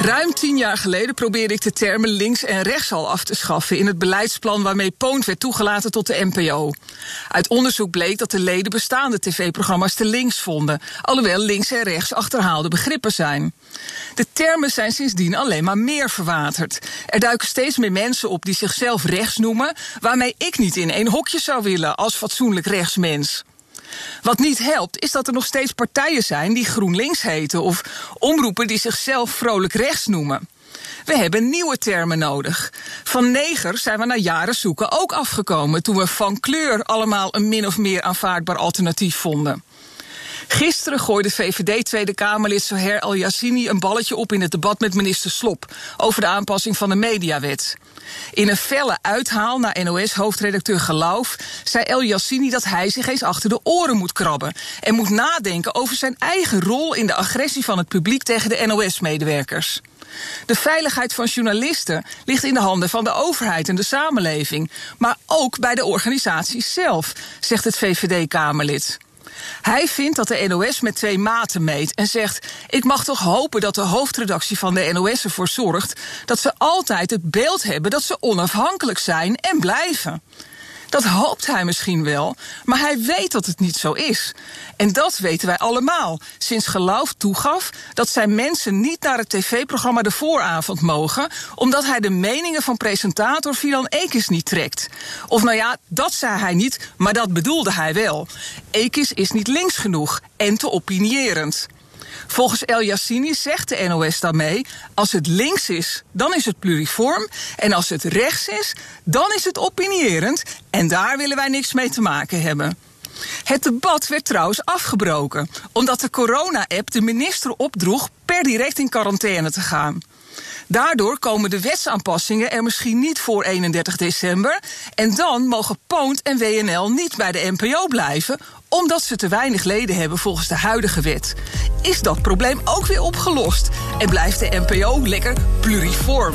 Ruim tien jaar geleden probeerde ik de termen links en rechts al af te schaffen in het beleidsplan waarmee Poont werd toegelaten tot de NPO. Uit onderzoek bleek dat de leden bestaande tv-programma's te links vonden, alhoewel links en rechts achterhaalde begrippen zijn. De termen zijn sindsdien alleen maar meer verwaterd. Er duiken steeds meer mensen op die zichzelf rechts noemen, waarmee ik niet in één hokje zou willen als fatsoenlijk rechtsmens. Wat niet helpt, is dat er nog steeds partijen zijn die GroenLinks heten of omroepen die zichzelf vrolijk rechts noemen. We hebben nieuwe termen nodig. Van neger zijn we na jaren zoeken ook afgekomen toen we van kleur allemaal een min of meer aanvaardbaar alternatief vonden. Gisteren gooide VVD Tweede Kamerlid Soher Al Yassini een balletje op in het debat met minister Slop over de aanpassing van de mediawet. In een felle uithaal naar NOS-hoofdredacteur Geloof zei El Yassini dat hij zich eens achter de oren moet krabben en moet nadenken over zijn eigen rol in de agressie van het publiek tegen de NOS-medewerkers. De veiligheid van journalisten ligt in de handen van de overheid en de samenleving, maar ook bij de organisaties zelf, zegt het VVD-Kamerlid. Hij vindt dat de NOS met twee maten meet en zegt: Ik mag toch hopen dat de hoofdredactie van de NOS ervoor zorgt dat ze altijd het beeld hebben dat ze onafhankelijk zijn en blijven. Dat hoopt hij misschien wel, maar hij weet dat het niet zo is. En dat weten wij allemaal, sinds Geloof toegaf dat zijn mensen niet naar het tv-programma de vooravond mogen, omdat hij de meningen van presentator Filan Ekis niet trekt. Of nou ja, dat zei hij niet, maar dat bedoelde hij wel. Ekis is niet links genoeg en te opinierend. Volgens El Yassini zegt de NOS daarmee: als het links is, dan is het pluriform. En als het rechts is, dan is het opinierend. En daar willen wij niks mee te maken hebben. Het debat werd trouwens afgebroken, omdat de corona-app de minister opdroeg per direct in quarantaine te gaan. Daardoor komen de wetsaanpassingen er misschien niet voor 31 december. En dan mogen Poont en WNL niet bij de NPO blijven, omdat ze te weinig leden hebben volgens de huidige wet. Is dat probleem ook weer opgelost? En blijft de NPO lekker pluriform?